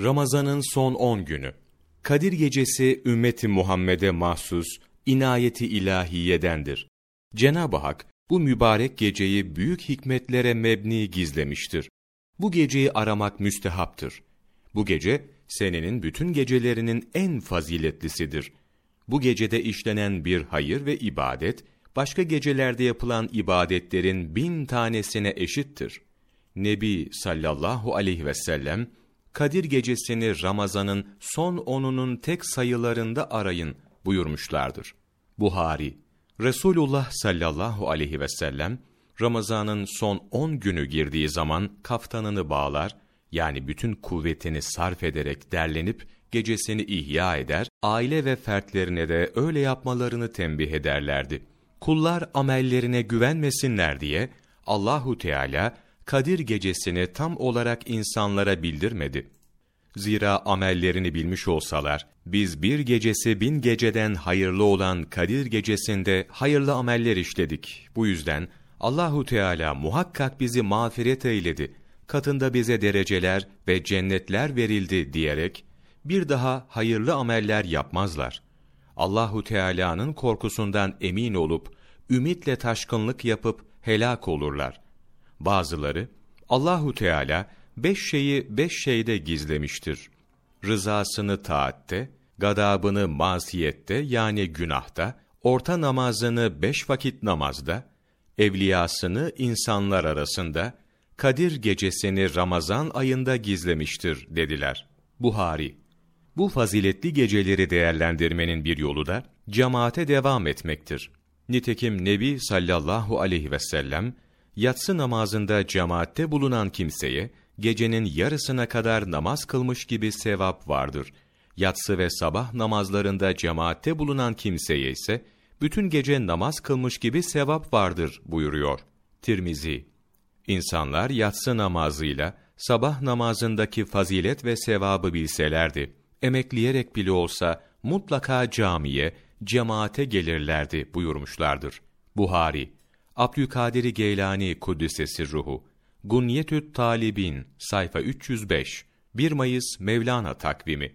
Ramazan'ın son 10 günü. Kadir gecesi ümmeti Muhammed'e mahsus inayeti ilahiyedendir. Cenab-ı Hak bu mübarek geceyi büyük hikmetlere mebni gizlemiştir. Bu geceyi aramak müstehaptır. Bu gece senenin bütün gecelerinin en faziletlisidir. Bu gecede işlenen bir hayır ve ibadet, başka gecelerde yapılan ibadetlerin bin tanesine eşittir. Nebi sallallahu aleyhi ve sellem, Kadir gecesini Ramazan'ın son onunun tek sayılarında arayın buyurmuşlardır. Buhari, Resulullah sallallahu aleyhi ve sellem, Ramazan'ın son on günü girdiği zaman kaftanını bağlar, yani bütün kuvvetini sarf ederek derlenip gecesini ihya eder, aile ve fertlerine de öyle yapmalarını tembih ederlerdi. Kullar amellerine güvenmesinler diye Allahu Teala Kadir gecesini tam olarak insanlara bildirmedi. Zira amellerini bilmiş olsalar, biz bir gecesi bin geceden hayırlı olan Kadir gecesinde hayırlı ameller işledik. Bu yüzden Allahu Teala muhakkak bizi mağfiret eyledi. Katında bize dereceler ve cennetler verildi diyerek bir daha hayırlı ameller yapmazlar. Allahu Teala'nın korkusundan emin olup ümitle taşkınlık yapıp helak olurlar. Bazıları Allahu Teala beş şeyi beş şeyde gizlemiştir. Rızasını taatte, gadabını masiyette yani günahta, orta namazını beş vakit namazda, evliyasını insanlar arasında, Kadir gecesini Ramazan ayında gizlemiştir dediler. Buhari Bu faziletli geceleri değerlendirmenin bir yolu da cemaate devam etmektir. Nitekim Nebi sallallahu aleyhi ve sellem yatsı namazında cemaatte bulunan kimseye gecenin yarısına kadar namaz kılmış gibi sevap vardır. Yatsı ve sabah namazlarında cemaatte bulunan kimseye ise bütün gece namaz kılmış gibi sevap vardır buyuruyor. Tirmizi İnsanlar yatsı namazıyla sabah namazındaki fazilet ve sevabı bilselerdi, emekleyerek bile olsa mutlaka camiye, cemaate gelirlerdi buyurmuşlardır. Buhari, Abdülkadir Geylani Kuddisesi Ruhu, Gunyetü't Talibin, sayfa 305, 1 Mayıs Mevlana takvimi.